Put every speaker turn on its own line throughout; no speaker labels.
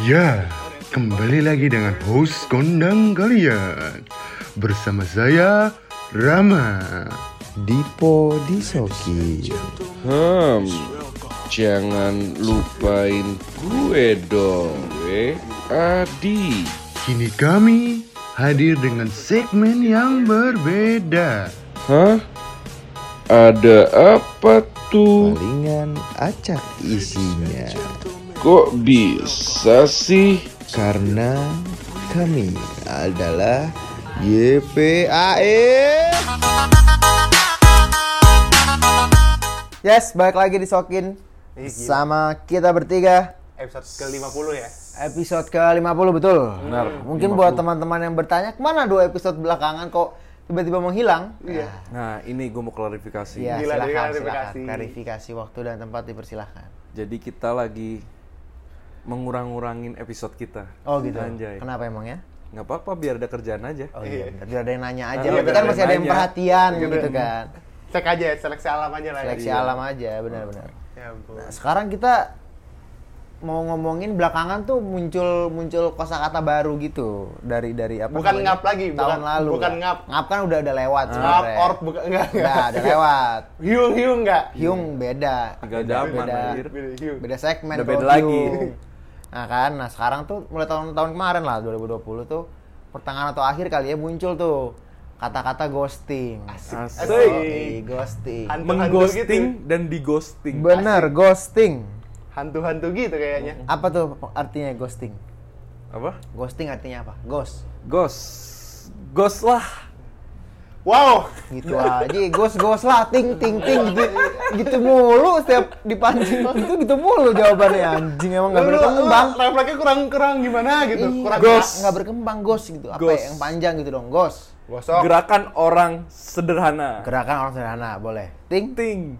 Ya, kembali lagi dengan host kondang kalian Bersama saya, Rama
Dipo Disoki
Hmm, jangan lupain gue dong, eh, Adi.
Kini kami hadir dengan segmen yang berbeda
Hah? Ada apa tuh?
Palingan acak isinya
Kok bisa sih?
Karena kami adalah YPAE Yes, balik lagi di Sokin Sama kita bertiga
episode ke-50 ya.
Episode ke-50 betul
Benar,
Mungkin buat teman-teman yang bertanya Ke mana dua episode belakangan kok tiba-tiba menghilang
Iya.
Nah, ini gue mau klarifikasi.
Ya, silakan,
dia
silakan.
klarifikasi.
Klarifikasi waktu dan tempat dipersilahkan.
Jadi kita lagi mengurang-urangin episode kita.
Oh gitu.
Anjay.
Kenapa emang ya?
Nggak apa-apa, biar ada kerjaan aja.
Oh iya,
Iya.
biar ada yang nanya aja.
Iya,
Tapi
biar
kan masih ada yang perhatian
Gitu.
gitu kan.
Cek aja, seleksi alam aja lah. ya.
Seleksi alam aja, benar-benar.
Ya ampun.
Nah, sekarang kita mau ngomongin belakangan tuh muncul muncul kosakata baru gitu dari dari apa
Bukan ngap lagi,
tahun
bukan-
lalu
bukan ngap.
ngap kan udah udah lewat
Ngap,
sebenarnya
orb, bukan enggak.
udah udah lewat
Hiung, hiung enggak?
Hyung beda
zaman,
beda.
Beda hiung.
beda segmen
Udah beda lagi.
Nah kan nah sekarang tuh mulai tahun-tahun kemarin lah 2020 tuh pertengahan atau akhir kali ya muncul tuh kata-kata ghosting
Asik.
Yoi, ghosting
Hantu-hantu
Mengghosting
gitu.
dan dighosting.
bener ghosting
Hantu-hantu gitu kayaknya.
apa tuh artinya ghosting
Apa?
ghosting artinya apa ghost
Ghost. Ghost lah.
Wow.
gitu aja ghost ghost lah ting ting ting gitu, gitu mulu setiap dipancing itu gitu mulu jawabannya anjing emang nggak berkembang
Refleksnya kurang kurang gimana gitu.
Iya,
Kurang
Ghost.
nggak berkembang ghost gitu apa
Ghost.
ya, yang panjang gitu dong ghost
Gosok.
Gerakan orang sederhana.
gerakan orang sederhana boleh ting
Ting.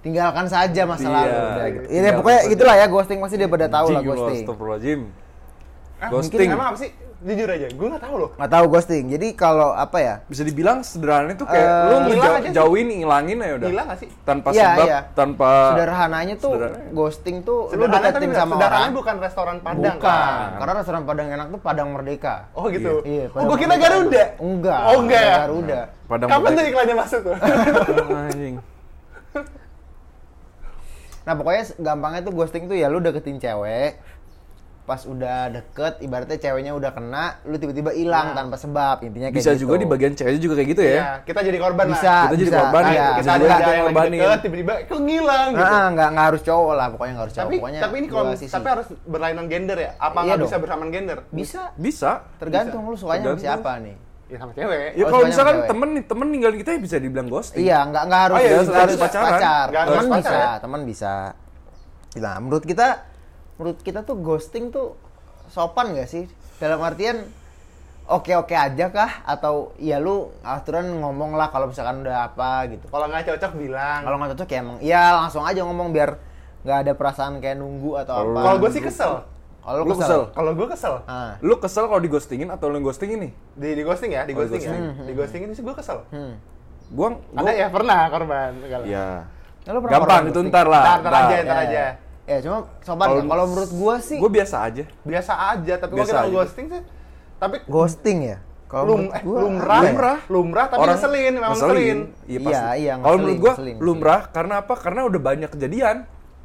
tinggalkan saja masa
Iya,
lalu udah gitu. Ini pokoknya gitulah ya ghosting pasti dia pada tahu lah
Anjing, lu,
ghosting.
Ah,
Ghosting.
Emang apa sih? Jujur aja, gue nggak tahu loh.
nggak tahu ghosting jadi kalau apa ya
Bisa dibilang sederhana itu kayak
Eh,
lu
hilang
ngejau-
aja
jauhin, ngilangin ya udah.
Hilang nggak sih?
Tanpa
Iya,
sebab,
iya.
tanpa
sederhananya tuh
Sederhananya.
ghosting tuh lu
Sederhana tapi
deketin
nggak-
sama
sederhana
orang
bukan restoran Padang
bukan
kan?
karena restoran Padang enak tuh Padang Merdeka
Oh gitu.
Iya,
oh, gue kira. Garuda.
Enggak.
Oh enggak ya?
Garuda.
Padang
Kapan tuh iklannya masuk tuh?
Anjing.
Nah pokoknya gampangnya tuh ghosting tuh ya lu deketin cewek pas udah deket ibaratnya ceweknya udah kena lu tiba-tiba hilang
Nah.
tanpa sebab intinya kayak
Bisa
gitu.
juga di bagian ceweknya juga kayak gitu ya.
Iya, kita jadi korban
bisa
lah.
Kita jadi
bisa.
korban ya,
Iya,
kita
bisa
ada
juga
ada
kita
yang lagi
korbanin.
deket, tiba-tiba kok ngilang gitu.
Nah, nggak nggak harus cowok lah pokoknya nggak harus cowok
tapi
pokoknya
tapi ini kalau
sisi.
tapi harus berlainan gender ya? Apa
Iya
nggak
dong.
bisa bersamaan gender?
bisa
Bisa.
tergantung lu sukanya sama
Tergantung.
siapa nih
Ya sama cewek.
Ya
Oh,
kalau misalkan
cewek.
temen nih, temen ninggalin kita ya bisa dibilang ghosting.
iya nggak nggak harus
Oh iya,
harus
harus pacaran.
pacar teman
harus
bisa
pacar ya?
teman bisa nah menurut kita menurut kita tuh ghosting tuh sopan gak sih dalam artian oke oke aja kah atau ya lu aturan ngomong lah kalau misalkan udah apa gitu
Kalau nggak cocok bilang.
kalau nggak cocok ya emang iya langsung aja ngomong biar nggak ada perasaan kayak nunggu atau apa
Kalau gue sih kesel.
kalau
Lu kesel?
Kalau gue kesel.
Ah.
Lu kesel kalau di ghostingin atau lu yang ghosting ini?
Di di ghosting ya, di
Oh, di
ghosting ya.
ghosting.
Di ghosting ini sih gue kesel.
hmm.
Gua, gua
Ada ya pernah korban.
Ya.
Ya, lu pernah
Gampang itu
ghosting?
ntar lah.
Ntar, ntar aja, ntar
Ya,
aja.
Ya cuma sopan
Kalau-
kalau menurut gua sih
Gua biasa aja.
Biasa aja, tapi kalau
Biasa
kita
aja.
ghosting sih tapi
ghosting ya kalau
lum, eh,
gua
lumrah,
ya?
lumrah, lumrah, tapi ngeselin, memang ngeselin.
Iya,
Iya,
pasti.
iya,
Kalau
ngeselin,
menurut gua
ngeselin,
lumrah karena apa? Karena udah banyak kejadian.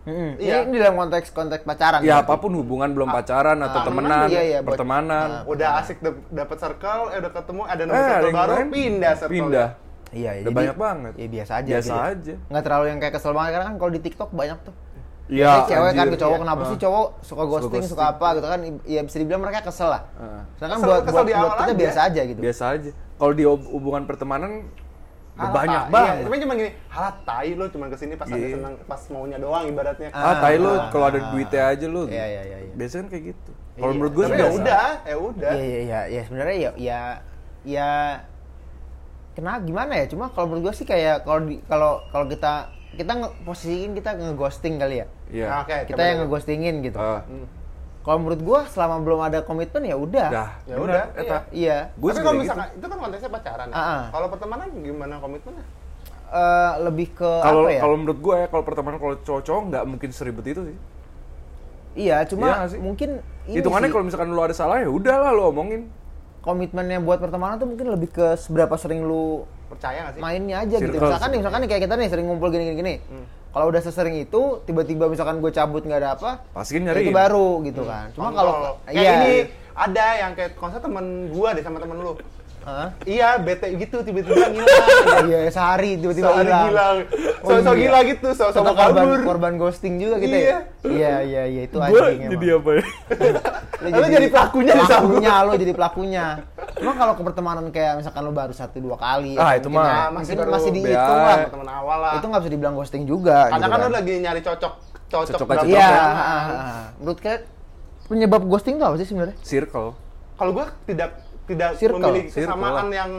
Mm-mm.
Iya.
Ini, dalam konteks konteks pacaran.
Ya
berarti.
apa pun hubungan belum pacaran atau
ah,
temenan,
iya, iya,
pertemanan.
Udah asik dap- dapet circle, eh udah ketemu, ada
Eh,
nomor
ada
circle baru,
lain,
pindah circle.
Pindah.
Iya,
Udah
jadi-
banyak banget.
Ya biasa aja.
Biasa
gitu.
aja.
Nggak terlalu yang kayak kesel banget karena kan kalau di TikTok banyak tuh.
Iya.
Kayak cewek kan
anjir.
ke cowok
Iya.
kenapa sih cowok suka ghosting, suka,
ghosting.
apa gitu kan ya bisa dibilang mereka kesel lah.
Heeh.
Sedangkan
Kesel-
buat
kesel
buat,
di
buat kita
aja.
biasa aja gitu.
Biasa aja. Kalau di hub- hubungan pertemanan
Alah,
banyak
tai.
banget.
Iya, cuma cuma gini, halah tai lu cuma ke sini pas ada
Iya.
senang, pas maunya doang ibaratnya.
Ah, tai lu
Ah.
kalau ada duitnya aja lu.
Iya, iya, iya, iya.
Biasanya kan kayak gitu. Kalau
Iya.
menurut gue
Tapi
sih
ya udah, ya udah.
Iya iya iya ya sebenarnya ya ya ya kenapa gimana ya cuma kalau menurut gue sih kayak kalau kalau kalau kita kita nge posisiin kita ngeghosting kali ya
Iya.
Nah, Oke,
kita yang ngeghostingin gitu
Ah,
kalau menurut gue selama belum ada komitmen ya udah
dah.
Ya udah,
eta.
iya
Gue
Tapi kalau misalkan itu kan konteksnya pacaran. ya.
Ah, ah.
Kalau pertemanan gimana komitmennya?
Eh, lebih ke
Kalau
apa ya
kalau menurut gue ya kalau pertemanan kalau cowok-cowok nggak mungkin seribet itu sih.
Iya, cuma
Iya sih?
mungkin ini
Hitungannya kalau misalkan lu ada salah ya udahlah lu omongin.
komitmennya buat pertemanan tuh mungkin lebih ke seberapa sering lu
Percaya gak sih?
mainnya aja gitu.
Circle,
Misalkan nih, misalkan nih kayak kita nih sering ngumpul gini gini gini. Kalau udah sesering itu, tiba-tiba misalkan gue cabut nggak ada apa,
Pasti nyariin.
itu baru gitu kan. Cuma kalau
kayak
iya,
ini ada yang kayak konsep temen gua deh sama temen lu.
Hah?
Iya, bete gitu tiba-tiba ngilang.
iya sehari tiba-tiba
Sehari
hilang.
hilang.
Oh,
So, so
iya.
gila gitu, so, so
korban,
kabur.
korban ghosting juga gitu
Iya.
ya. Iya iya iya itu
Gue
anjing
jadi
emang.
apa ya?
Lu
Lu jadi pelakunya di sana.
pelakunya lo jadi pelakunya. Cuma kalau ke pertemanan kayak misalkan lo baru satu dua kali,
Ah,
ya
itu mah.
ya, masih
baru
masih dihitung lah.
temen awal lah.
Itu nggak bisa dibilang ghosting juga.
Karena
gitu
kan lu lagi nyari cocok cocok
Cocok
berapa.
Iya. ah, ah, ah. Menurut kalian penyebab ghosting itu apa sih sebenarnya?
Circle.
Kalau gua tidak tidak
Circle,
memiliki
circle.
kesamaan yang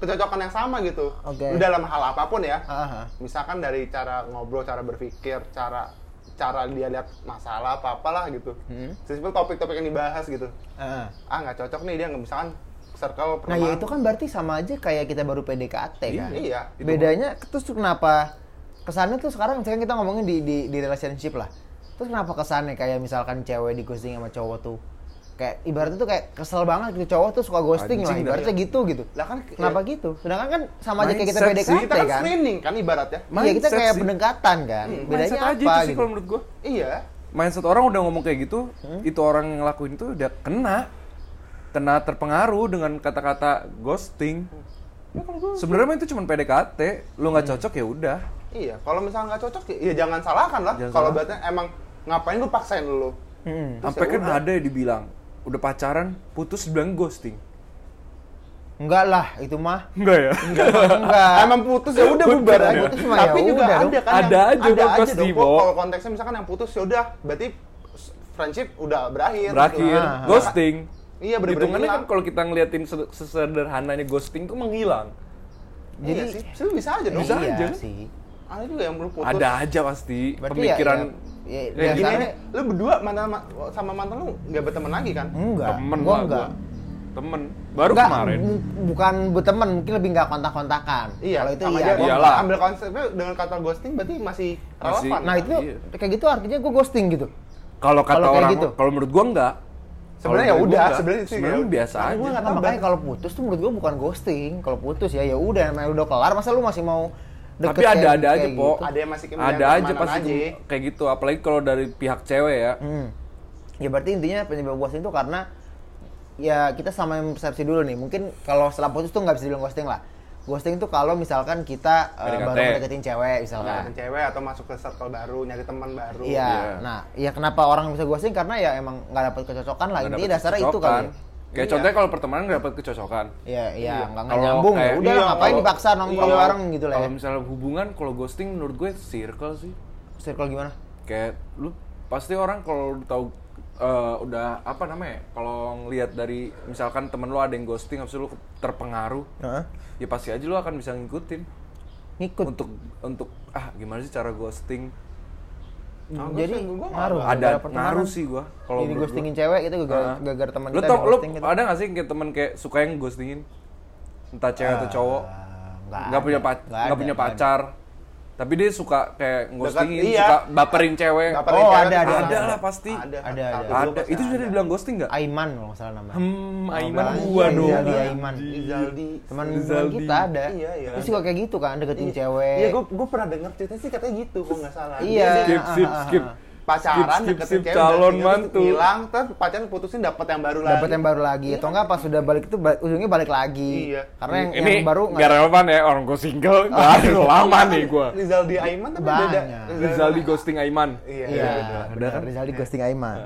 kecocokan yang sama gitu. Lu dalam hal apa pun ya.
Ah, ah.
Misalkan dari cara ngobrol, cara berpikir, cara cara dia lihat masalah apa apalah gitu.
Hmm.
Sesimpel topik-topik yang dibahas gitu.
Ah, ah.
Nggak cocok nih dia nggak misalkan circle
Nah ya itu kan berarti sama aja kayak kita baru PDKT kan.
Iya. itu
Bedanya terus kenapa kesannya tuh sekarang misalkan kita ngomongin di, di di relationship lah. Terus kenapa kesannya kayak misalkan cewek di ghosting sama cowok tuh kayak ibaratnya tuh kayak kesel banget gitu cowok tuh suka ghosting lah
Anjing,
ibaratnya gitu gitu.
Lah kan
Kenapa gitu? Sedangkan kan sama aja kayak kita
sih,
PDKT
kita kan
kan.
screening kan ibaratnya.
Iya kita kayak
sih.
pendekatan kan.
Mindset
Bedanya
aja
apa
itu sih
gitu?
kalau menurut gua.
Iya.
Mindset orang udah ngomong kayak gitu, itu orang yang ngelakuin itu udah kena. Kena terpengaruh dengan kata-kata ghosting. Sebenarnya mah itu cuma PDKT, lu nggak cocok ya udah.
Iya, kalau misalnya nggak cocok ya jangan salahkan lah. Kalau berarti emang ngapain lu paksain lu?
Hmm.
Sampai
ya
kan ada yang dibilang udah pacaran putus dibilang ghosting.
Enggak lah, itu mah.
Enggak ya?
Enggak.
Emang putus ya udah bubar aja.
Putus mah
Tapi
ya
juga
udah
ada
dong.
kan
Ada
yang,
aja
ada aja
pasti,
dong. Kalau konteksnya misalkan yang putus ya udah berarti friendship udah berakhir.
Berakhir,
gitu.
Ah, ah.
ghosting.
Iya, bener-bener
Hitungannya kan kalau kita ngeliatin se- sesederhananya ghosting tuh menghilang.
Jadi
Jadi-
sih, Sebenarnya bisa aja dong.
Bisa
iya
aja.
sih.
Ada juga yang belum putus.
Ada aja pasti
Berarti
pemikiran
ya, ya, ya,
kayak
Gini nih, lu berdua mantan ma- sama mantan lu nggak berteman lagi kan?
Enggak.
temen
gua enggak.
gua. Temen. Baru
Enggak,
kemarin.
bu- bukan berteman, mungkin lebih nggak kontak-kontakan.
Iya,
Kalau itu iya.
aja.
gua
Iyalah.
Ambil konsepnya dengan kata ghosting berarti masih
Masih-
relevan.
Nah itu
Iya.
kayak gitu artinya gue ghosting gitu.
Kalau kata
kayak
orang
gitu.
kalau menurut gua enggak.
Sebenarnya ya udah,
gua enggak.
sebenarnya sih
sebenarnya
ya-
biasa
Nah,
aja.
gua nggak
Nah,
tahu,
makanya kalau putus tuh menurut gue bukan ghosting. Kalau putus ya ya udah namanya udah kelar, masa lu masih mau deket
Tapi ada ada aja, Po.
gitu?
Ada yang masih
Ada aja pasti
aja.
tuh kayak gitu, apalagi kalau dari pihak cewek ya.
Hmm. Ya berarti intinya penyebab ghosting itu karena ya kita sama yang persepsi dulu nih. Mungkin kalau setelah putus tuh nggak bisa dibilang ghosting lah. Ghosting itu kalau misalkan kita
PDKT.
baru deketin cewek misalkan.
Deketin cewek atau masuk ke circle baru, nyari teman baru.
Iya.
Iya.
Nah, ya kenapa orang bisa ghosting karena ya emang nggak dapat kecocokan lah. Intinya
dapet
dasarnya itu kali.
Kayak
Iya.
contohnya kalau pertemanan nggak dapat kecocokan.
Iya, iya, nggak nggak
Kalau
nyambung ya.
kayak-
Udah
iya,
ngapain
kalau-
dipaksa nongkrong
iya.
bareng gitu lah ya.
Kalau misalnya hubungan, kalau ghosting menurut gue circle sih.
Circle gimana?
Kayak lu pasti orang kalau tahu eh, udah apa namanya? Kalau ngelihat dari misalkan temen lu ada yang ghosting, habis lu terpengaruh,
Heeh.
ya pasti aja lu akan bisa ngikutin
Ngikut.
untuk untuk ah gimana sih cara ghosting?
Nah,
Jadi
ghosting gua nggak
ngaruh.
ada.
Ngaruh sih gua kalau menurut
ghostingin cewek itu gara-gara
Heeh.
gara-gara teman
Lu
kita ghosting gitu.
ada gak sih kayak temen kayak suka yang ghostingin? Entah cewek atau cowok,
Ah, nggak
nggak punya
ada.
pac-
Nggak
punya pacar, tapi dia suka kayak ghostingin,
iya.
suka baperin cewek.
Baperin
Oh,
cewek
ada,
tuh
ada,
ada
ada.
lah pasti.
Ada,
Ada, ada.
Ada. Itu sudah dibilang ghosting nggak?
Aiman kalau nggak salah namanya.
Hmm,
Nama
Aiman
belakang.
gua
Iya,
dong.
Rizaldi Aiman.
Rizaldi.
Teman kita ada.
Iya, iya.
Dia suka kayak gitu kan, deketin cewek.
Iya, gue gue pernah denger cerita sih katanya gitu, kok nggak salah.
Iya.
Skip,
Ah,
skip,
ah, ah,
skip.
Pacaran
Skip, skip,
deketin
skip,
cewek
calon
udah tinggal,
mantu.
hilang terus pacaran putusin dapat yang baru lagi
dapat yang baru lagi atau enggak pas sudah balik itu ba- ujungnya balik lagi
Iya.
karena yang,
Ini
yang baru
nggak relevan ya orang gue single, nggak ada lama nih gua.
Rizaldi Aiman tapi beda
Banyak.
Rizaldi ghosting Aiman.
iya
iya
beda.
benar Rizaldi ghosting Aiman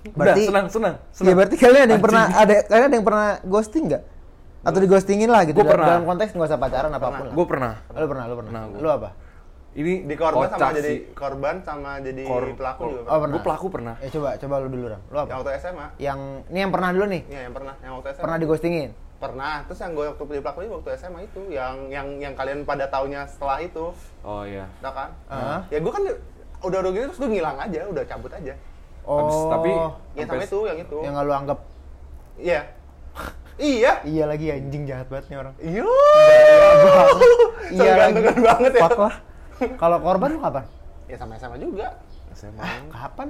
Udah,
berarti
senang, senang,
ya
senang.
berarti kalian ada yang pernah ada kalian ada yang pernah ghosting nggak atau dighostingin lah gitu
Gua
dalam,
pernah.
dalam konteks nggak usah pacaran apa pun
Gue pernah.
lu pernah lu pernah lu apa
Ini
di korban sama jadi
sih.
korban sama jadi
Kor-
pelaku juga
oh pernah?
Gue pelaku pernah.
ya coba coba lu dulu ram. Lu apa?
Yang waktu SMA
yang ini yang pernah dulu nih?
Iya yang pernah yang waktu SMA
pernah dighostingin
pernah. Terus yang gue waktu jadi pelaku ini waktu SMA itu yang yang yang kalian pada taunya setelah itu.
Oh iya.
udah kan?
Heeh.
ya gue kan udah udah gitu terus gue ngilang aja udah cabut aja.
Oh.
Habis- tapi
ya sama
Sampai-
itu yang itu.
Yang nggak lu anggap.
Iya. Iya.
Iya lagi anjing jahat banget nih orang.
Iya
iya lagi.
Segantengan banget ya.
Fuck lah kalau korban lu kapan?
Ya sama SMA juga.
SMA.
kapan?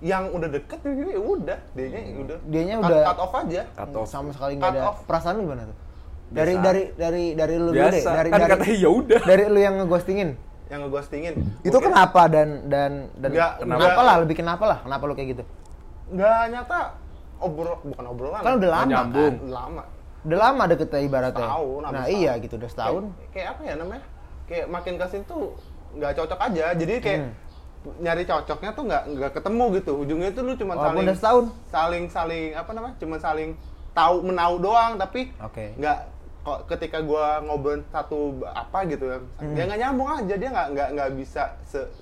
Yang udah deket ya udah. Dianya udah.
Dianya
cut,
udah-
cut off aja.
Cut off.
sama sekali nggak
Cut
ada
off.
perasaan lu gimana tuh? Dari
Biasa.
dari dari dari lu dulu deh
Biasa.
dari
kan
dari
katanya ya udah.
dari lu yang ngeghostingin?
Yang ngeghostingin.
Itu kenapa dan dan dan
Nggak,
kenapa?
nggak.
lah lebih kenapa lah kenapa lu kayak gitu?
Nggak nyata obrol bukan obrolan.
Kan udah lama. Kan
udah lama.
Udah lama deketnya ibaratnya.
Setahun,
nah iya
setahun.
gitu udah setahun.
Kayak, kayak apa ya namanya kayak makin ke sini tuh nggak cocok aja jadi kayak
Hmm.
nyari cocoknya tuh nggak nggak ketemu gitu ujungnya tuh lu cuma saling
udah setahun.
saling saling apa namanya cuma saling tahu menau doang tapi
Oke.
nggak kok ketika gua ngobrol satu apa gitu ya
Hmm.
dia nggak nyambung aja dia nggak nggak nggak bisa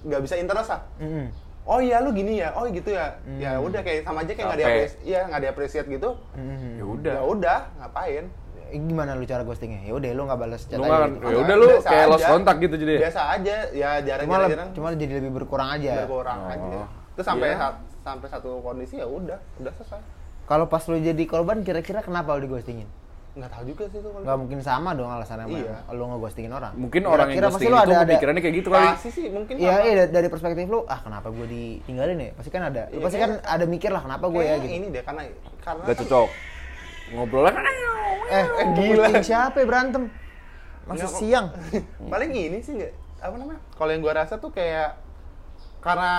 nggak bisa interest ah
Mm-mm.
oh iya lu gini ya oh gitu ya
Hmm.
ya udah kayak sama aja kayak nggak diapresiasi iya nggak diapresiasi gitu
Mm-mm.
Ya udah.
ya udah ngapain
Eh, gimana lu cara ghostingnya ya udah lu nggak balas chat
Lu
aja gitu.
Ya udah lu
biasa
kayak lost kontak gitu jadi.
biasa aja ya
cuma
jarang-jarang
leb- cuma jadi lebih berkurang aja
berkurang
Oh.
aja terus sampai
Iya.
sat- sampai satu kondisi ya udah udah selesai
kalau pas lu jadi korban kira-kira kenapa lu dighostingin
nggak tahu juga sih itu kalau
nggak mungkin sama dong alasannya sama
Iya.
lu ngeghostingin orang
Mungkin orang yang
Kira-kira pasti
ghosting
lu
itu
ada- ada-
pikirannya kayak gitu kali.
pasti sih mungkin
Iya,
sama.
iya dari, perspektif lu, ah kenapa gue ditinggalin ya? Pasti kan ada, lu
Iya,
pasti kan ada mikir lah kenapa gue ya gitu.
ini deh karena karena
Gak
kan-
cocok. Ngobrolnya kan
Eh,
Eh, gila.
siapa ya berantem? Masih
kok.
siang.
paling ini sih nggak apa namanya kalau yang gua rasa tuh kayak karena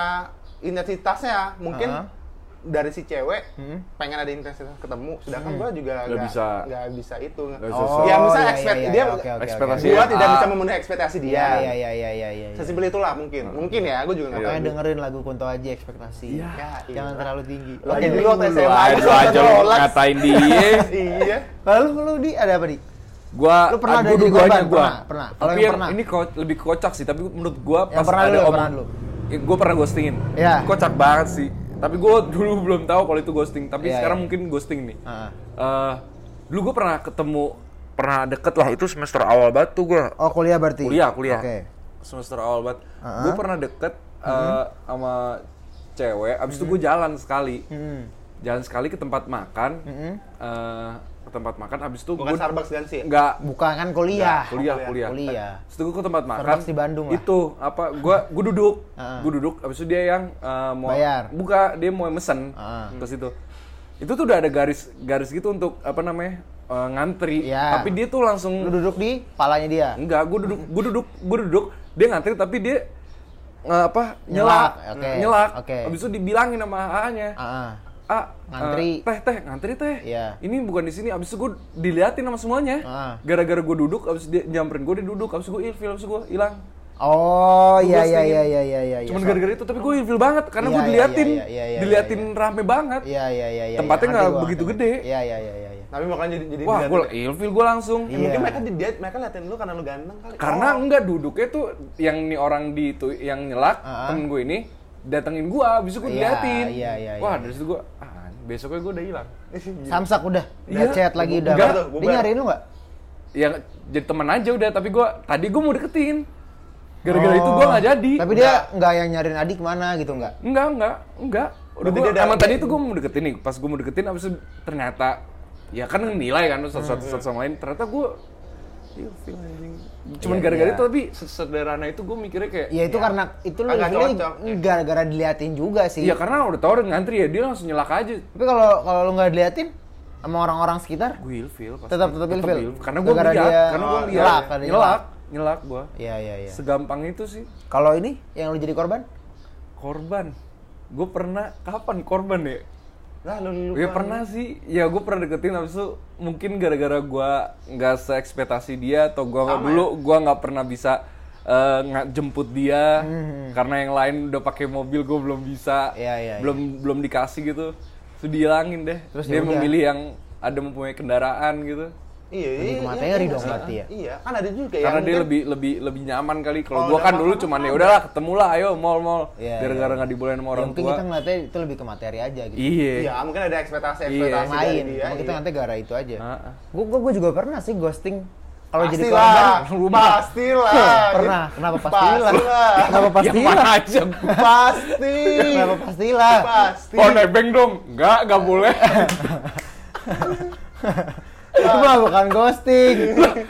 intensitasnya mungkin
Ah.
Dari si cewek
Hmm.
pengen ada intensitas ketemu sedangkan gua juga
Nggak bisa.
nggak bisa itu
bisa.
ya bisa
iya,
expect
iya,
dia
iya, oke, oke,
ekspektasi
gua
ya.
tidak
Ah.
bisa memenuhi ekspektasi dia
Iya, iya, iya, iya, iya, iya.
sesimpel itulah mungkin mungkin ya gua juga nggak tahu
dengerin lagu Kunto Aji ekspektasi.
Ya,
Jangan
iya.
terlalu tinggi.
Lagi
Oke,
dulu waktu
Lu
SMA
aja, lu aja ngatain dia.
iya
Lalu lu di ada apa di?
Gua
Lu pernah
ah,
ada
dua-duanya
korban?
gua.
Pernah, pernah. Kalau
Tapi
yang
yang
pernah?
ini ko- lebih kocak sih, tapi menurut gua
Yang
pas
pernah
ada
dulu, yang
om-
pernah dulu.
Ya, gua pernah ghostingin.
Iya.
Kocak banget sih. Tapi gua dulu belum tahu kalau itu ghosting, tapi
Iya,
sekarang
iya.
mungkin ghosting nih.
Heeh.
Eh, dulu gua pernah ketemu pernah deket lah itu semester awal banget tuh gua
Oh, kuliah berarti.
kuliah kuliah
Oke.
semester awal banget
Uh-huh.
gue pernah deket eh, sama cewek abis itu gue jalan sekali
Hmm.
jalan sekali ke tempat makan
Mm-mm.
eh, ke tempat makan abis itu
bukan
gue
Starbucks dan sih
nggak
Bukan kan kuliah.
kuliah
kuliah.
kuliah
Kuliah.
Abis itu gue ke tempat makan
Starbucks di Bandung lah.
itu apa gue gue duduk gue duduk abis itu dia yang eh, mau
Bayar.
buka dia mau mesen
Uh-uh.
ke situ itu tuh udah ada garis garis gitu untuk apa namanya eh, ngantri
Iya.
tapi dia tuh langsung
Lu duduk di palanya dia.
Enggak, gue duduk, gue duduk, gue duduk, dia ngantri tapi dia nge- apa
Nyelak,
nyelak,
oke,
nyelak.
oke.
Habis itu dibilangin sama AA-nya,
Ah, ah.
ah
Ngantri.
eh, teh teh ngantri teh,
Iya.
ini bukan di sini. Habis itu gue diliatin sama semuanya,
Ah.
gara-gara gue duduk, habis dia nyamperin gue dia duduk, habis itu gue ilfil, habis itu gue hilang.
Oh, iya iya iya iya iya iya.
Cuman
So-
gara-gara itu, tapi gue ilfil banget karena
Iya,
gue
iya,
diliatin,
iya, iya, iya,
diliatin
iya,
rame banget.
Iya iya iya iya.
Tempatnya
iya.
nggak begitu gede.
Iya iya iya iya. iya.
tapi makanya jadi jadi
Wah, gue ilfil gue langsung.
Ya, mungkin
Iya.
mereka di dia mereka liatin lu karena lu ganteng kali
Karena
Oh.
enggak duduknya tuh yang nih orang di itu yang nyelak
Ah.
temen gue ini datengin gua, abis itu gue
Iya,
diliatin.
iya, iya,
Wah
iya.
dari situ gue, ah besoknya gue udah hilang.
Samsak udah. Udah
Iya.
chat lagi udah.
Bubar
Dia nyariin lu nggak?
Ya jadi temen aja udah, tapi gue tadi gue mau deketin. Gara-gara itu gue nggak jadi.
Oh. Tapi dia nggak yang nyariin adik mana gitu nggak?
Enggak, enggak, enggak. Udah
Berarti
gua,
dia
emang tadi itu gue mau deketin nih, pas gue mau deketin abis itu ternyata ya kan nilai kan satu, satu, satu sama lain. Ternyata gue ilfil anjing. Cuman
Iya,
gara-gara
iya.
itu tapi sesederhana itu gue mikirnya kayak
Ya itu karena itu lu
Agak
ilfilnya
cocok, ya.
gara-gara diliatin juga sih.
Iya karena udah tau udah ngantri ya dia langsung nyelak aja.
Tapi kalau kalau lu nggak diliatin sama orang-orang sekitar,
Gue ilfil.
Tetap- tetap ilfil?
Karena gue
Gara-gara
lihat,
dia-
karena gue
oh,
lihat
nyelak, ada
nyelak,
nyelak.
nyelak gue.
iya iya iya.
Segampang itu sih
Kalau ini yang lu jadi korban?
korban. Gue pernah kapan korban ya?
Lah lu lupa.
Ya pernah sih. Ya gue pernah deketin habis itu mungkin gara-gara gue nggak seekspektasi dia atau gue
Sama
dulu gue nggak pernah bisa nggak jemput dia. Karena yang lain udah pakai mobil gue belum bisa
Iya, iya,
belum belum dikasih gitu. Terus dihilangin deh.
Terus
dia
ya
memilih yang ada mempunyai kendaraan gitu
iya
Lebih
iya
ke
iya,
materi
iya,
dong
iya.
berarti ya?
iya kan ada juga
karena
yang
dia
mungkin-
lebih lebih lebih nyaman kali kalau
Oh,
gua kan dulu cuman ya udahlah ketemu lah ayo mall mall
Iya,
gara-gara
iya.
nggak dibolehin sama
Ya,
orang
mungkin
tua
kita ngeliatnya itu lebih ke materi aja gitu.
iya
iya mungkin ada ekspektasi
Iya.
ekspektasi
Yang lain.
dia
Cuma kita
iya.
nanti gara itu aja.
Heeh.
Gua, gua, gua juga pernah sih ghosting. Kalau jadi
Pastilah,
korban
rumah.
pastilah
pernah. Kenapa pastilah?
Pastilah.
Kenapa
yang
pastilah?
mana aja
pasti
Kenapa pastilah?
pasti
oh nebeng dong nggak nggak boleh
itu mah bukan ghosting.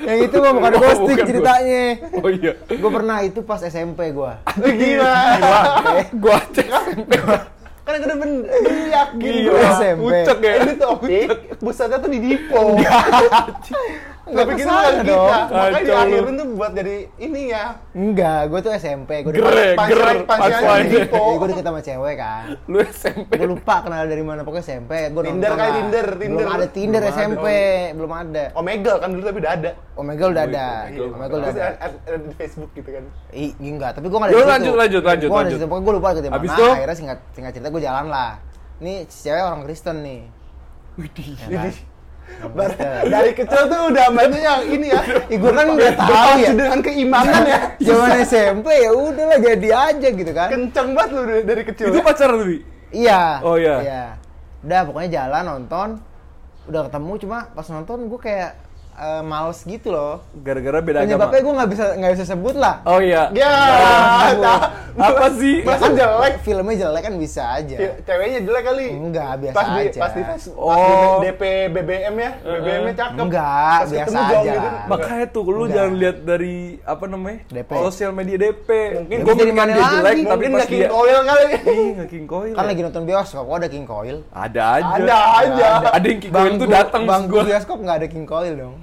yang itu mah bukan
Oh,
ghosting
bukan
ceritanya.
oh iya
Gue pernah itu pas SMP gua.
gila
gua gua cek SMP
Kan gede ben ben yakin gua.
SMP.
Pucek ya.
Ini tuh optik, pusatnya tuh di Dipo.
Nggak
Tapi kita
ke sana
kan kita.
dong.
Makanya
Kacau lu.
diakhirin tuh buat jadi ini ya.
Enggak, gue tuh SMP. Gue
Gere, gere,
punchline di Dipo.
gue deket sama cewek kan.
Lu SMP.
Gue lupa kenal dari mana pokoknya SMP. Gue
Tinder
lah.
Tinder, Tinder.
Belum ada Tinder
Belum ada.
SMP, belum ada.
Omegle kan dulu tapi udah ada.
Omega udah ada. Omega udah ada.
ada- di Facebook gitu kan.
Ih, enggak, tapi gue gak ada
Yo,
di situ.
lanjut, lanjut, lanjut,
Gue ada di
lanjut.
situ, pokoknya gue lupa di
Habis
mana.
itu?
Akhirnya singkat, singkat cerita gue jalan lah. Ini cewek orang Kristen nih.
Widih.
Ya kan?
Bar- dari kecil tuh udah banyak yang ini ya.
Ih, gue kan nggak tahu ya.
dengan keimanan ya.
Zaman SMP ya udahlah jadi aja gitu kan.
Kenceng banget lu dari- dari kecil.
Itu
ya.
pacar lu?
Iya.
Oh, iya.
Iya. Udah pokoknya jalan nonton. Udah ketemu cuma pas nonton gue kayak eh, males gitu loh.
Gara-gara beda agama.
Penyebabnya gue nggak bisa nggak bisa sebut lah.
Oh iya.
Ya, nah,
Apa sih?
masa jelek?
Filmnya jelek kan bisa aja.
Ce- Ceweknya jelek kali.
Enggak, biasa
pas di,
aja.
Pas di
Oh.
pas di DP BBM ya, BBM-nya cakep.
Enggak,
Pas
biasa aja.
gitu.
Makanya tuh lu
Enggak.
jangan lihat dari apa namanya?
DP.
Sosial media DP.
Mungkin
bilang
mana
dia
lagi?
jelek tapi
Mungkin
pas
nggak
dia
King Coil kali.
Ih, nggak King Coil.
Kan
ya?
lagi nonton bioskop, kok ada King Coil?
ada aja.
Ada aja.
Ada yang King Coil tuh datang
bang
gua.
bioskop nggak ada King Coil dong.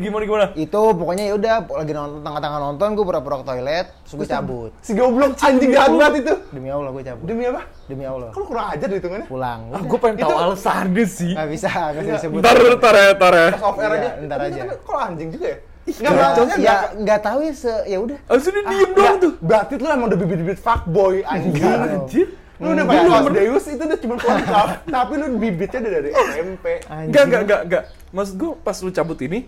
Gimana gimana?
Itu pokoknya ya udah lagi nonton tengah-tengah nonton gue pura-pura ke toilet, terus gue cabut.
Si goblok anjing jahat banget itu.
Demi Allah gue cabut.
Demi apa?
Demi Allah.
Kalau kurang ajar hitungannya.
Pulang.
Ah, gue pengen tahu alasannya sih.
Nggak bisa, nggak bisa disebut.
Ntar, ntar ya, ntar ya.
Pas off air
Iya,
aja.
ntar aja.
tapi Kok anjing juga ya? Enggak,
Ya,
maksudnya
ya
enggak.
nggak tahu ya se ya udah.
Itu dia diem
Enggak,
doang tuh.
Berarti lu emang udah bibit-bibit fuckboy anjing.
Enggak dong.
Anjir.
Lu udah pakai kaos Deus itu udah cuma kontraf, tapi lu bibitnya udah dari SMP.
Enggak, enggak, enggak, enggak. Maksud gue pas lu cabut ini,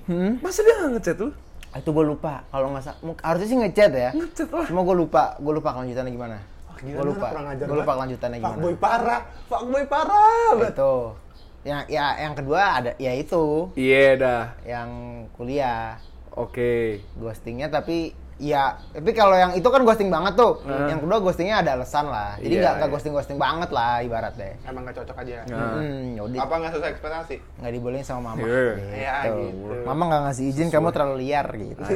masa dia nggak ngechat lu?
Ah, Itu gue lupa. Kalau nggak salah, harusnya sih ngechat ya.
Ngechat lah.
Cuma gue lupa, gue lupa kelanjutannya gimana.
Gila,
Gue
lu
lupa. Gue lupa kelanjutannya gimana.
Fuckboy parah, fuckboy parah.
Itu. Yang ya yang kedua ada ya itu
Iya dah.
yang kuliah
Oke.
ghostingnya tapi ya tapi kalau yang itu kan ghosting banget tuh
Heeh.
yang kedua ghostingnya ada alasan lah jadi
Iya,
nggak nggak
iya.
ghosting ghosting banget lah ibaratnya
Emang gak cocok aja.
Nah.
hmm, yaudah
Apa nggak sesuai ekspektasi?
nggak dibolehin sama mama
Iya.
Ya, gitu.
mama nggak ngasih izin kamu terlalu liar gitu.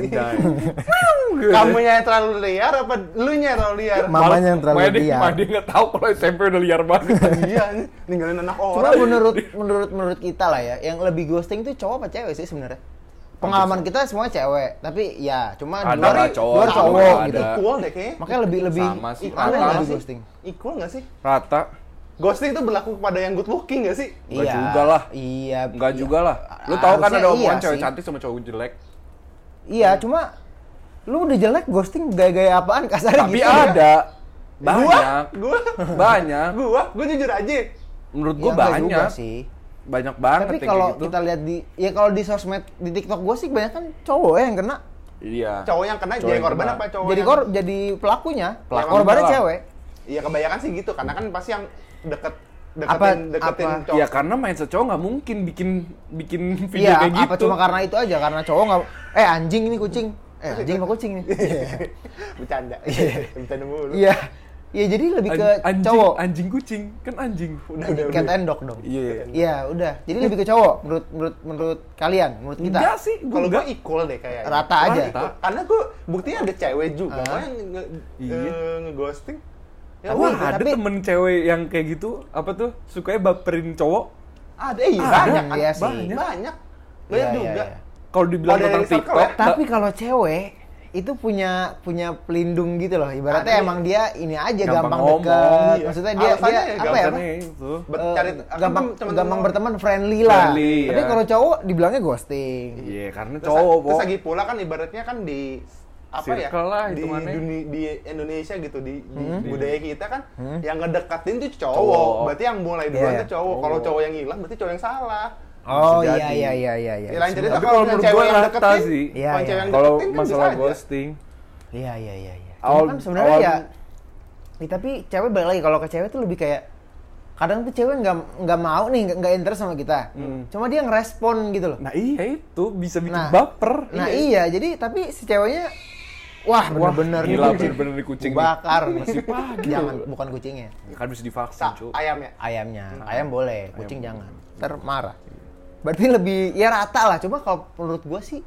Kamu yang terlalu liar apa lu yang terlalu liar?
mamanya yang terlalu
dia,
liar
dia nggak tahu kalau SMP udah liar banget.
Iya, ninggalin anak
cuma
orang.
menurut menurut menurut kita lah ya yang lebih ghosting tuh cowok apa cewek sih sebenarnya pengalaman kita semua cewek tapi ya cuma di
Ada
luar,
lah cowok,
luar cowok
ada.
gitu
Equal deh kayaknya.
makanya lebih lebih
Sama sih,
Equal
rata
nggak
di
sih?
ghosting
Equal nggak sih?
Rata.
Ghosting itu berlaku kepada yang good looking nggak sih?
Nggak juga lah.
iya
Enggak
iya.
juga lah. Lu tahu kan ada omongan
iya
cewek
sih.
cantik sama cowok jelek.
Iya, cuma lu udah jelek ghosting gaya-gaya apaan kasarnya
Tapi
gitu.
ada. Banyak.
Gua,
Banyak.
gua, gua jujur aja.
Menurut
Ya,
gua
juga
banyak.
sih.
Banyak banget
Tapi
yang
kalau
gitu.
kita lihat di ya kalau di sosmed di TikTok gue sih banyak kan cowok ya yang kena.
Iya.
Cowok yang kena
Cowok
jadi
yang
korban
kena.
apa cowok
jadi
yang...
kor jadi pelakunya,
Pelaku
korbannya cewek.
Iya kebanyakan sih gitu, karena kan pasti yang deket deketin
Apa-
deketin
apa?
cowok.
Iya karena mindset cowok nggak mungkin bikin bikin video
Iya,
kayak gitu.
apa cuma karena itu aja karena cowok nggak eh anjing ini kucing. Eh anjing apa kucing nih?
Bercanda. Bercanda mulu.
Iya. Iya jadi lebih ke
An- anjing,
cowok.
anjing kucing kan anjing.
Udah, udah,
Cat
udah.
and dog dong.
Iya.
Iya, udah. Jadi lebih ke cowok menurut menurut menurut kalian, menurut kita.
Enggak sih, gua
Kalau gua equal deh kayaknya.
Rata aja.
Rata.
Karena gua buktinya ada cewek juga,
Ah.
kok yang nge,
Iya.
eh, nge-ghosting. Ya
Tapi-
Wah, ada
tapi-
temen cewek yang kayak gitu, apa tuh, sukanya baperin cowok.
ada, iya
Ada,
banyak kan?
iya sih.
Banyak. Banyak.
Iya,
Banyak
iya,
juga.
iya.
Kalau dibilang
Oh,
tentang TikTok,
ya?
Tapi kalau cewek itu punya punya pelindung gitu loh. Ibaratnya
Ada.
emang dia ini aja
Gampang
gampang,
ngomong,
deket.
iya.
Maksudnya dia
Alasannya
dia
ya
apa ya? apa?
itu.
Bet-
Eh,
cari
gampang
teman-teman
gampang berteman friendly lah.
Friendly,
Tapi
ya.
kalau cowok dibilangnya ghosting.
Iya, karena
Terus,
cowok,
terus lagi pula kan ibaratnya kan di apa ya
Circle lah
di dunia di Indonesia gitu di, di
Hmm.
budaya kita kan yang ngedekatin tuh cowok.
Cowok.
berarti yang mulai duluan
Iya,
tuh cowok
cowok.
kalau cowok yang hilang berarti cowok yang salah
Oh iya
jadi.
iya iya iya iya.
Ya, lain cerita
Tapi
kalau
menurut
yang
rata sih.
Iya, iya.
yang
Kalau
deketin kan
masalah ghosting,
Iya iya iya iya.
Awal-
Cuma kan sebenarnya ya Ya, tapi cewek balik lagi kalau ke cewek tuh lebih kayak kadang tuh cewek nggak nggak mau nih nggak- interest sama kita cuma dia ngerespon gitu loh
nah iya itu bisa bikin
Nah,
baper.
nah iya jadi tapi si ceweknya wah bener-bener
gila,
nih kucing.
bener-bener nih kucing
bakar
Masih pagi
jangan
loh.
bukan kucingnya
kan bisa divaksin,
Sa-
cu.
ayamnya
ayamnya ayam boleh kucing jangan ntar marah berarti lebih ya rata lah cuma kalau menurut gua sih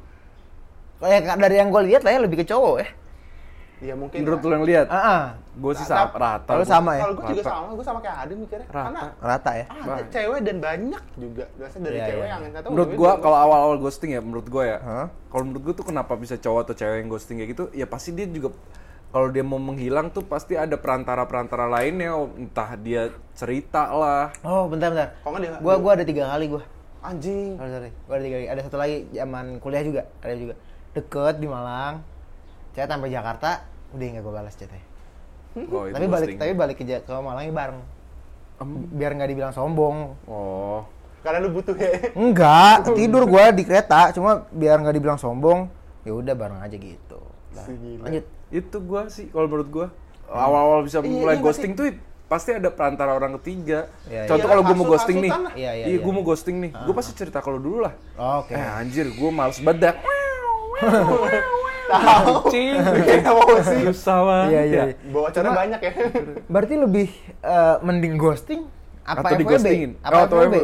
kayak dari yang gue lihat lah ya lebih ke cowok ya
Ya mungkin.
Menurut
ya.
lu yang lihat?
Ah, ah.
Gue sih sama rata.
Kalau
gua.
sama ya?
Kalau gue juga
Rata.
sama, gue sama kayak Adi mikirnya. Karena
Rata.
Rata ya.
ada cewek dan banyak juga. Biasanya dari
Iya,
cewek
iya.
yang nggak tahu.
Menurut
juga
kalau awal-awal ghosting ya, menurut gua ya.
Hah?
Kalau menurut gua tuh kenapa bisa cowok atau cewek yang ghosting kayak gitu? Ya pasti dia juga kalau dia mau menghilang tuh pasti ada perantara-perantara lainnya, entah dia cerita lah.
Oh, bentar bentar.
Kok nggak dia-
Gua gua ada tiga kali gua.
Anjing.
Sorry, sorry. Gua ada tiga kali. Ada satu lagi zaman kuliah juga, ada juga. Deket di Malang. Chat sampai Jakarta, udah nggak gua balas chatnya.
Oh, itu
tapi balik tapi balik ke, ke Malangnya bareng. Biar nggak dibilang sombong.
Oh.
Karena lu butuh ya.
Enggak, tidur gua di kereta, cuma biar nggak dibilang sombong, ya udah bareng aja gitu. Nah, lanjut.
Itu gua sih kalau menurut gua awal-awal bisa
Iya,
mulai
iya,
ghosting tuh pasti ada perantara orang ketiga.
Iya,
Contoh
iya.
kalau gua mau
Hasut-
ghosting nih.
Iya, iya,
Iya,
iya.
gua mau ghosting nih. Gua pasti cerita kalau dulu lah.
Oke.
Eh anjir, gua males bedak.
Tahu.
Cing.
Bikin emosi.
Susah banget.
Iya, iya,
ya.
iya.
Bocornya banyak ya.
Berarti lebih eh, mending ghosting apa
Atau
FWB?
dighostingin.
Apa
Oh, atau
FWB?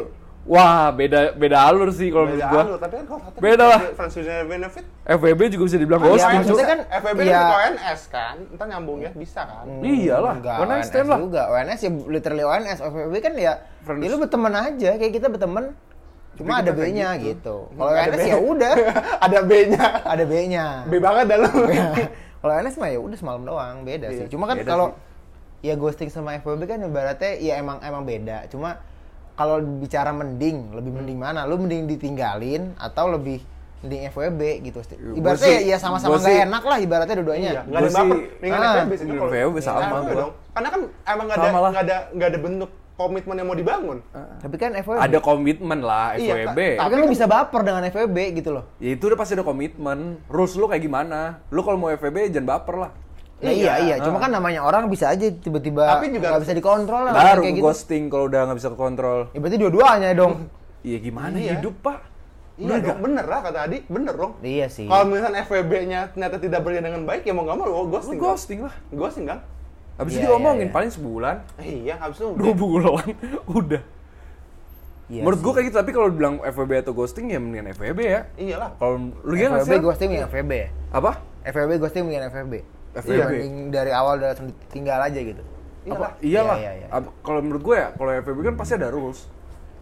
Wah, beda beda alur sih kalau menurut
Beda
gua.
alur, tapi kan kalau kata
Beda lah.
With benefit.
FWB juga bisa dibilang
Iya,
ghosting.
maksudnya
Cuk.
kan
FWB
iya.
kan ONS kan. Ntar nyambung ya, bisa kan.
Iyalah,
Enggak,
one night stand lah.
juga. ONS ya literally ONS. FWB kan ya,
Friends.
ya lu berteman aja, kayak kita berteman. Cuma
Tapi
ada B-nya
gitu.
gitu. Kalau
Ada
ONS ya udah,
Ada B-nya.
ada B-nya.
B banget dah lu.
Kalau ONS mah ya udah semalam doang, beda
Iya,
sih. Cuma kan kalau ya ghosting sama FWB kan ibaratnya ya emang emang beda. Cuma kalau bicara mending, lebih
Hmm.
mending mana? Lu mending ditinggalin atau lebih mending FWB gitu.
Gua
Ibaratnya ya, ya sama-sama
gua
nggak enak lah ibaratnya dua-duanya.
Iya, nggak ada
Gua
baper. Mendingan
Ah,
FWB sih.
FWB sama
Iya,
gua.
dong. Karena kan emang nggak ada
Sama
nggak ada nggak ada bentuk komitmen yang mau dibangun.
Tapi kan FWB.
Ada komitmen lah
Iya,
FWB.
ta-
Tapi kan lu bisa baper dengan FWB gitu loh.
Ya itu udah pasti ada komitmen. Rules lu kayak gimana? Lu kalau mau FWB jangan baper lah.
Ya, iya
Iya,
iya, cuma kan namanya orang bisa aja tiba-tiba
Tapi juga-
nggak bisa dikontrol lah
Baru
kayak gitu.
ghosting kalau udah nggak bisa kontrol.
Ya berarti dua-duanya dong.
Iya gimana
Iya.
hidup pak?
Iya dong, bener lah kata Adi, bener dong.
iya sih.
Kalau misalnya FWB-nya ternyata tidak berjalan dengan baik, ya mau nggak mau lu
Lu
ghosting. kan?
ghosting lah.
Ghosting kan?
Habis
Iya,
itu diomongin
iya, iya.
paling sebulan,
Iya, habis itu
dua bulan, udah.
Iya
Menurut gua kayak gitu, tapi kalau bilang FWB atau ghosting ya mendingan FWB ya.
Iyalah.
Kalau lu gimana
FWB ghosting ya FWB ya.
Apa?
FWB ghosting mendingan FWB.
FWB.
Dibanding dari awal udah langsung tinggal aja gitu.
Iyalah.
Iyalah.
Iya, iya, iya.
Kalau menurut gue ya, kalau FWB kan pasti ada rules.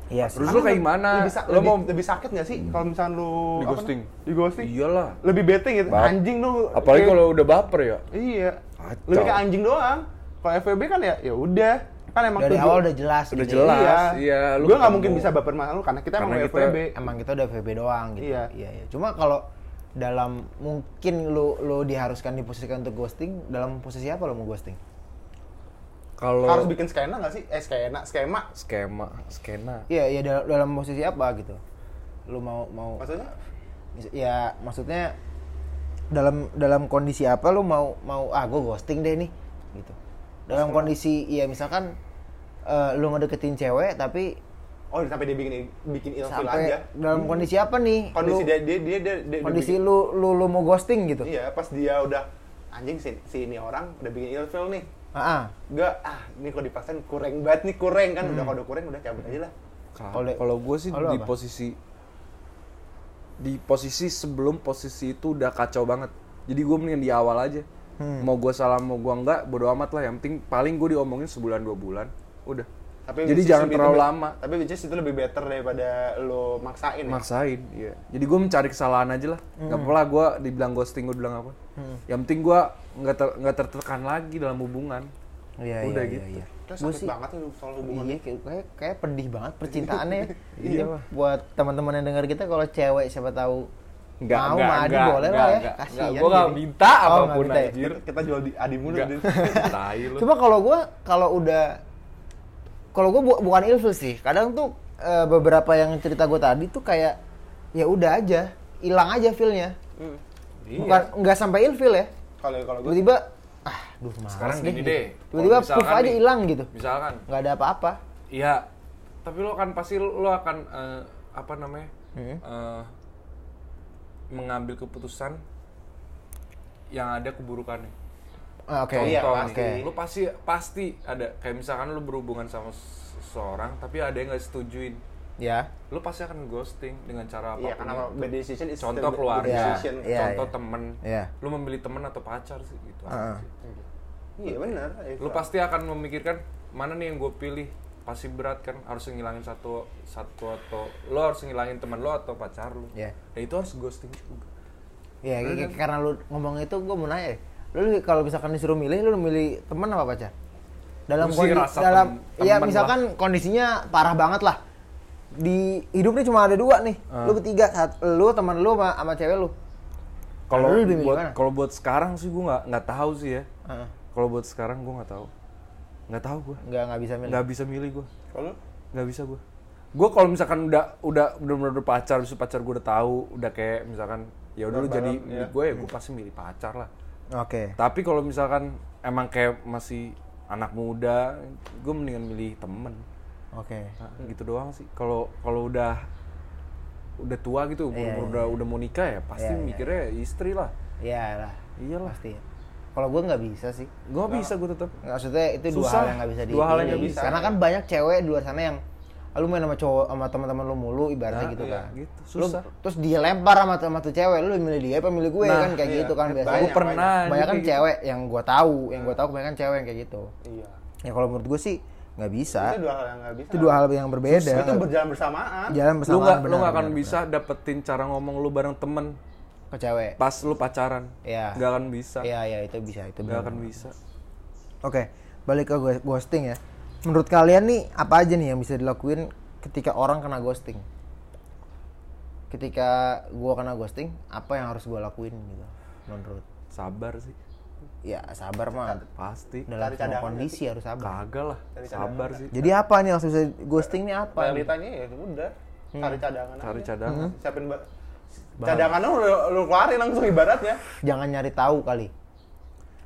Iya sih.
Rules lu kayak gimana?
Lebih,
Lu
lebih,
mau
lebih sakit nggak sih kalau misalnya lu
Di
apa
ghosting?
Di ghosting?
Iyalah.
Lebih bete gitu.
Bap-
Anjing lu.
Apalagi
kayak-
kalau udah baper ya.
Iya.
Kacau.
Lebih kayak anjing doang. Kalau FWB kan ya ya udah. Kan emang
Dari awal udah jelas
Udah
gitu.
jelas.
Iya.
iya, lu
Gue nggak mungkin bisa baper sama lu karena kita
Karena
emang
kita-
FWB.
Emang kita udah FWB doang gitu.
Iya.
iya. iya. Cuma kalau dalam mungkin lu lu diharuskan diposisikan untuk ghosting, dalam posisi apa lu mau ghosting?
Kalau
Harus bikin skena nggak sih? Eh skena, skema.
skema, skena.
Iya, iya dalam, dalam posisi apa gitu. Lu mau mau
Maksudnya?
ya maksudnya dalam dalam kondisi apa lu mau mau ah gue ghosting deh nih gitu dalam kondisi ya misalkan eh, lu ngedeketin cewek tapi
Oh sampai dia bikin bikin ilfil
sampai
aja.
dalam kondisi apa nih
Kondisi
Lu-
dia dia dia, dia, dia
kondisi
bikin-
lu lu lu mau ghosting gitu
Iya, pas dia udah anjing si, si ini orang udah bikin ilfil nih.
ah ah.
Enggak, ah ini kalau dipaksain kurang banget nih, kurang kan.
Hmm.
Udah kalau udah kurang udah cabut aja lah.
Kalau-
Kalau gue sih di
apa?
posisi di posisi sebelum posisi itu udah kacau banget. Jadi gue mendingan di awal aja.
Hmm.
Mau gue salah mau gue enggak, bodo amat lah. Yang penting paling gue diomongin sebulan dua bulan. Udah.
Tapi
Jadi jangan terlalu
lebih-
lama.
Tapi which is itu lebih better daripada lo maksain ya.
Maksain, iya. Jadi gue mencari kesalahan aja lah.
Hmm.
Gak lah gue dibilang ghosting, gue bilang apa. Yang penting gue nggak ter, nggak tertekan lagi dalam hubungan.
iya
Udah
iya
gitu.
iya, iya.
Sakit
sih-
banget tuh soal hubungan.
Iya, kayak, kayak, kayak pedih banget percintaannya.
Iya, Pak.
Buat teman-teman yang dengar kita kalau cewek siapa tahu
Enggak,
mau
enggak,
Adi
enggak,
boleh
enggak,
lah ya.
enggak.
Kasihan.
Enggak, gua nggak
jadi.
minta
Oh, apa
pun,
minta ya?
anjir.
Kita, kita jual di adi mulu.
Enggak.
Din.
Tai lu.
Cuma kalau gua kalau udah kalau gua bu- bukan ilfil sih. Kadang tuh eh, beberapa yang cerita gua tadi tuh kayak ya udah aja, hilang aja feelnya.
Hmm.
Bukan nggak sampai ilfil ya.
Kalau kalau gue
Tiba-tiba ah, duh
Sekarang gini
gitu.
deh,
Tiba-tiba
kalau
puff
misalkan
aja hilang gitu.
Misalkan,
Nggak ada apa-apa.
Iya, tapi lo kan pasti lo akan eh, apa namanya
Hmm.
eh, mengambil keputusan yang ada keburukannya.
Ah, Oke.
Iya,
Contoh
pasti.
nih, lo pasti pasti ada kayak misalkan lo berhubungan sama seseorang tapi ada yang nggak setujuin.
Ya.
lu pasti akan ghosting dengan cara apa
Iya, karena bad decision is
contoh keluarga
decision.
Iya,
contoh
iya.
temen
Iya.
lu memilih temen atau pacar sih gitu sih.
Iya benar.
lu pasti akan memikirkan mana nih yang gue pilih pasti berat kan harus ngilangin satu satu atau lo harus ngilangin teman lo atau pacar lo
Iya.
ya itu harus ghosting juga
Ya, kayak- karena lu ngomong itu gue mau nanya. Lu kalau misalkan disuruh milih, lu milih teman apa pacar? Dalam
Gua sih
kondi-
rasa
dalam
tem-
ya
temen
misalkan kondisinya parah banget lah. Di hidup nih cuma ada dua nih.
Ah.
Lu bertiga, saat lu teman lu sama, sama cewek lu.
kalau buat kalau buat sekarang sih gue nggak nggak tahu sih ya
Heeh.
kalau buat sekarang gue nggak tahu nggak tahu gue
Nggak nggak bisa milih.
nggak bisa milih gue
Kalau
nggak bisa gue gue kalau misalkan udah udah udah bener pacar bisa pacar gue udah tahu udah kayak misalkan ya udah lu jadi milik
ya.
gue ya gue pasti milih pacar lah
Oke.
tapi kalau misalkan emang kayak masih anak muda gue mendingan milih temen
Oke.
Nah, gitu doang sih kalau kalau udah udah tua gitu umur,
Iya,
umur
iya,
udah udah mau nikah ya pasti
Iya, iya.
mikirnya istri lah
Iya lah.
iyalah
Pasti. Kalau gue nggak bisa sih.
gue bisa gue tetap
Maksudnya itu dua
Susah.
hal yang nggak bisa
Dua hal yang nggak bisa.
Karena kan banyak cewek di luar sana yang lu main sama cowok sama teman-teman lu mulu ibaratnya
Nah,
gitu
iya,
kan.
gitu.
Lu-
Susah.
terus dia lempar sama, sama tuh cewek, lu milih dia apa milih gue
Nah,
kan kayak
iya.
gitu kan biasanya.
gue pernah
banyak kan
juga
cewek yang gua tahu, yang gua tahu kebanyakan cewek yang kayak gitu.
iya.
Ya kalau menurut gue sih nggak bisa.
Itu dua hal yang nggak bisa.
Itu dua hal yang berbeda.
Itu berjalan bersamaan.
Jalan
lu
bersama.
nggak lu nggak akan bisa dapetin cara ngomong lu bareng temen
ke cewek.
pas lu pacaran
Iya.
nggak akan bisa
Iya, iya itu bisa, itu
nggak
benar.
akan bisa
Oke, balik ke gho- ghosting ya. Menurut kalian nih apa aja nih yang bisa dilakuin ketika orang kena ghosting? Ketika gua kena ghosting, apa yang harus gua lakuin gitu? Menurut
sabar sih
ya sabar mah
pasti
dalam
Cari
semua
cadangan
kondisi harus sabar.
kagak lah sabar sih
Jadi apa nih maksud saya ghosting nih apa?
Realitanya ya udah. Cari cadangan.
cari
aja.
cadangan
Siapin ba- cadangannya lu, lu keluarin langsung ibaratnya.
Jangan nyari tahu kali.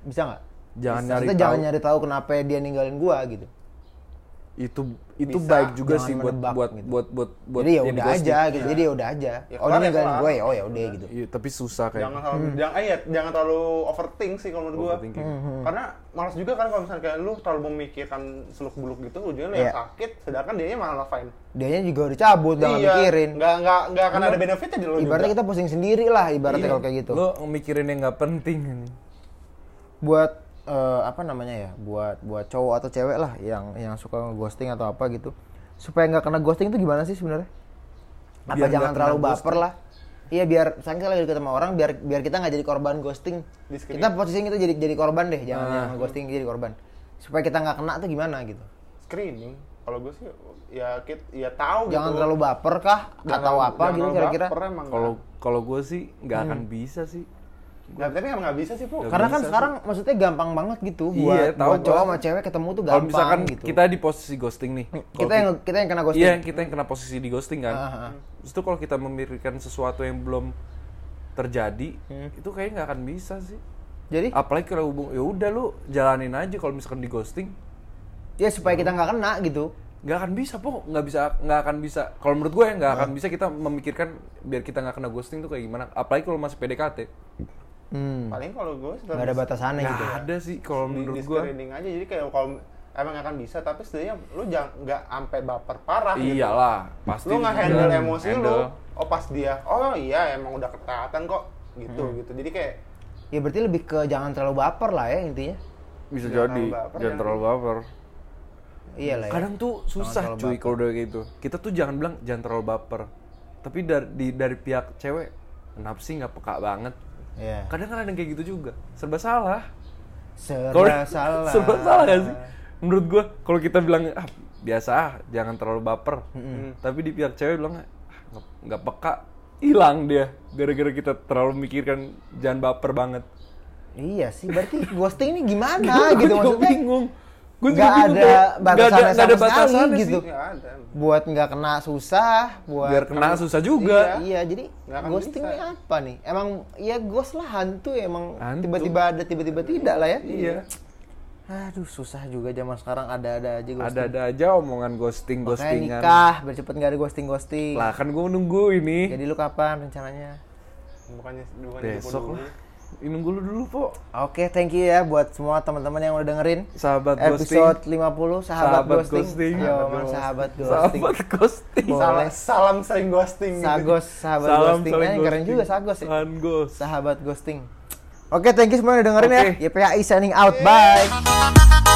Bisa nggak?
jangan
Maksudnya
nyari
jangan
tahu
nyari tahu kenapa dia ninggalin gua gitu.
Itu itu
Bisa,
baik juga
jangan
sih buat
menebak
buat,
gitu.
buat buat buat
jadi ya udah aja gitu. Jadi ya udah aja.
Ya,
oh dia
kelar ya,
ninggalin
kelar.
gue ya, oh ya udah gitu.
Iya, tapi susah kayak
Jangan terlalu jangan eh ya, jangan terlalu overthink sih kalau menurut gua.
Overthinking.
Karena malas juga kan kalau misalnya kayak lu terlalu memikirkan seluk beluk gitu ujungnya lu yang
Iya.
sakit sedangkan dia malah ngelafain.
Dianya juga udah cabut, udah nggak mikirin.
Nggak nggak nggak akan ada benefitnya di lu
Ibaratnya
juga.
kita pusing sendiri lah ibaratnya
Iya.
kalau kayak gitu.
lo mikirin yang nggak penting ini
Buat eh, apa namanya ya? Buat buat cowok atau cewek lah yang yang suka ghosting atau apa gitu. Supaya nggak kena ghosting itu gimana sih sebenarnya? Apa
Biar
jangan terlalu baper lah? Iya biar kita lagi deket sama orang biar biar kita nggak jadi korban ghosting. Kita posisinya itu jadi jadi korban deh, jangan
Ah.
yang ghosting jadi korban. Supaya kita nggak kena tuh gimana gitu.
Screening. Kalau gue sih ya kit ya tahu
Jangan
gitu.
terlalu baper kah
Jangan
atau apa
jangan
gitu kira-kira?
kalau kalau gue sih nggak akan
Hmm.
bisa sih
Nggak, tapi emang nggak bisa sih, Bu.
Karena kan sekarang maksudnya gampang banget gitu
Iya,
buat,
tahu
buat cowok sama cewek ketemu tuh
kalau
gampang
misalkan
gitu.
kita di posisi ghosting nih
kita yang kita yang kena ghosting.
Iya, kita yang kena posisi di ghosting kan.
Ah.
Terus itu kalau kita memikirkan sesuatu yang belum terjadi,
Hmm.
itu kayaknya nggak akan bisa sih.
Jadi
Apalagi kalau hubung, ya udah lu jalanin aja kalau misalkan di ghosting,
ya supaya kita nggak kena gitu.
nggak akan bisa po, nggak bisa, nggak akan bisa. Kalau menurut gue ya nggak akan bisa kita memikirkan biar kita nggak kena ghosting tuh kayak gimana. Apalagi kalau masih PDKT,
Hmm.
Paling kalau gue
Nggak ada batasannya gitu.
nggak ada sih kalau
di,
menurut gue.
screening aja jadi kayak kalau emang akan bisa tapi setidaknya lu jangan nggak sampai baper parah gitu.
Iyalah, pasti.
lu nggak
juga.
handle emosi lu
Handle.
oh pas dia oh iya emang udah ketatan kok gitu
Hmm.
gitu jadi kayak
Ya berarti lebih ke jangan terlalu baper lah ya intinya.
Bisa
Jangan
jadi,
baper,
jangan terlalu baper.
Iya lah ya.
Kadang tuh susah cuy kalau udah kayak gitu. Kita tuh jangan bilang jangan terlalu baper. Tapi dari dari pihak cewek kenapa sih nggak peka banget?
Iya.
Kadang kan ada yang kayak gitu juga. Serba salah.
Serba salah.
serba salah gak sih? Menurut gua kalau kita bilang ah biasa ah, jangan terlalu baper. Tapi di pihak cewek bilang ah nggak- peka, hilang dia gara-gara kita terlalu mikirkan jangan baper banget.
Iya sih, berarti ghosting ini gimana gitu maksudnya?
bingung. Juga
Nggak
bingung
ada
nggak
batasannya
nggak
sama sekali
batasannya
gitu.
sih.
ada
Buat nggak kena susah, buat
Biar kena susah juga.
Iya, jadi
Nggak akan
ghosting ini apa nih? Emang ya ghost lah hantu emang
Hantu.
tiba-tiba ada tiba-tiba tidak lah ya.
Iya.
Aduh, susah juga zaman sekarang ada-ada aja ghosting.
Ada-ada aja omongan ghosting
Makanya
ghostingan.
nikah, biar cepet nggak ada ghosting-ghosting.
Lah kan gue nunggu ini.
Jadi lu kapan rencananya?
bukannya bukannya
Besok
tipe dulu.
Nunggu lu dulu po
Oke, thank you ya buat semua teman-teman yang udah dengerin
sahabat ghosting
episode 50 sahabat,
Sahabat
ghosting.
ghosting.
Yo,
Sahabat
man, sahabat ghosting.
sahabat ghosting
Boleh.
Salam, sering ghosting gitu.
Sagos, sahabat
Salam
ghosting. Eh, keren
ghosting.
juga Sagos ya.
Sangos.
Sahabat ghosting. Oke, thank you semua yang udah dengerin
Oke.
ya. YPAI signing out. Bye.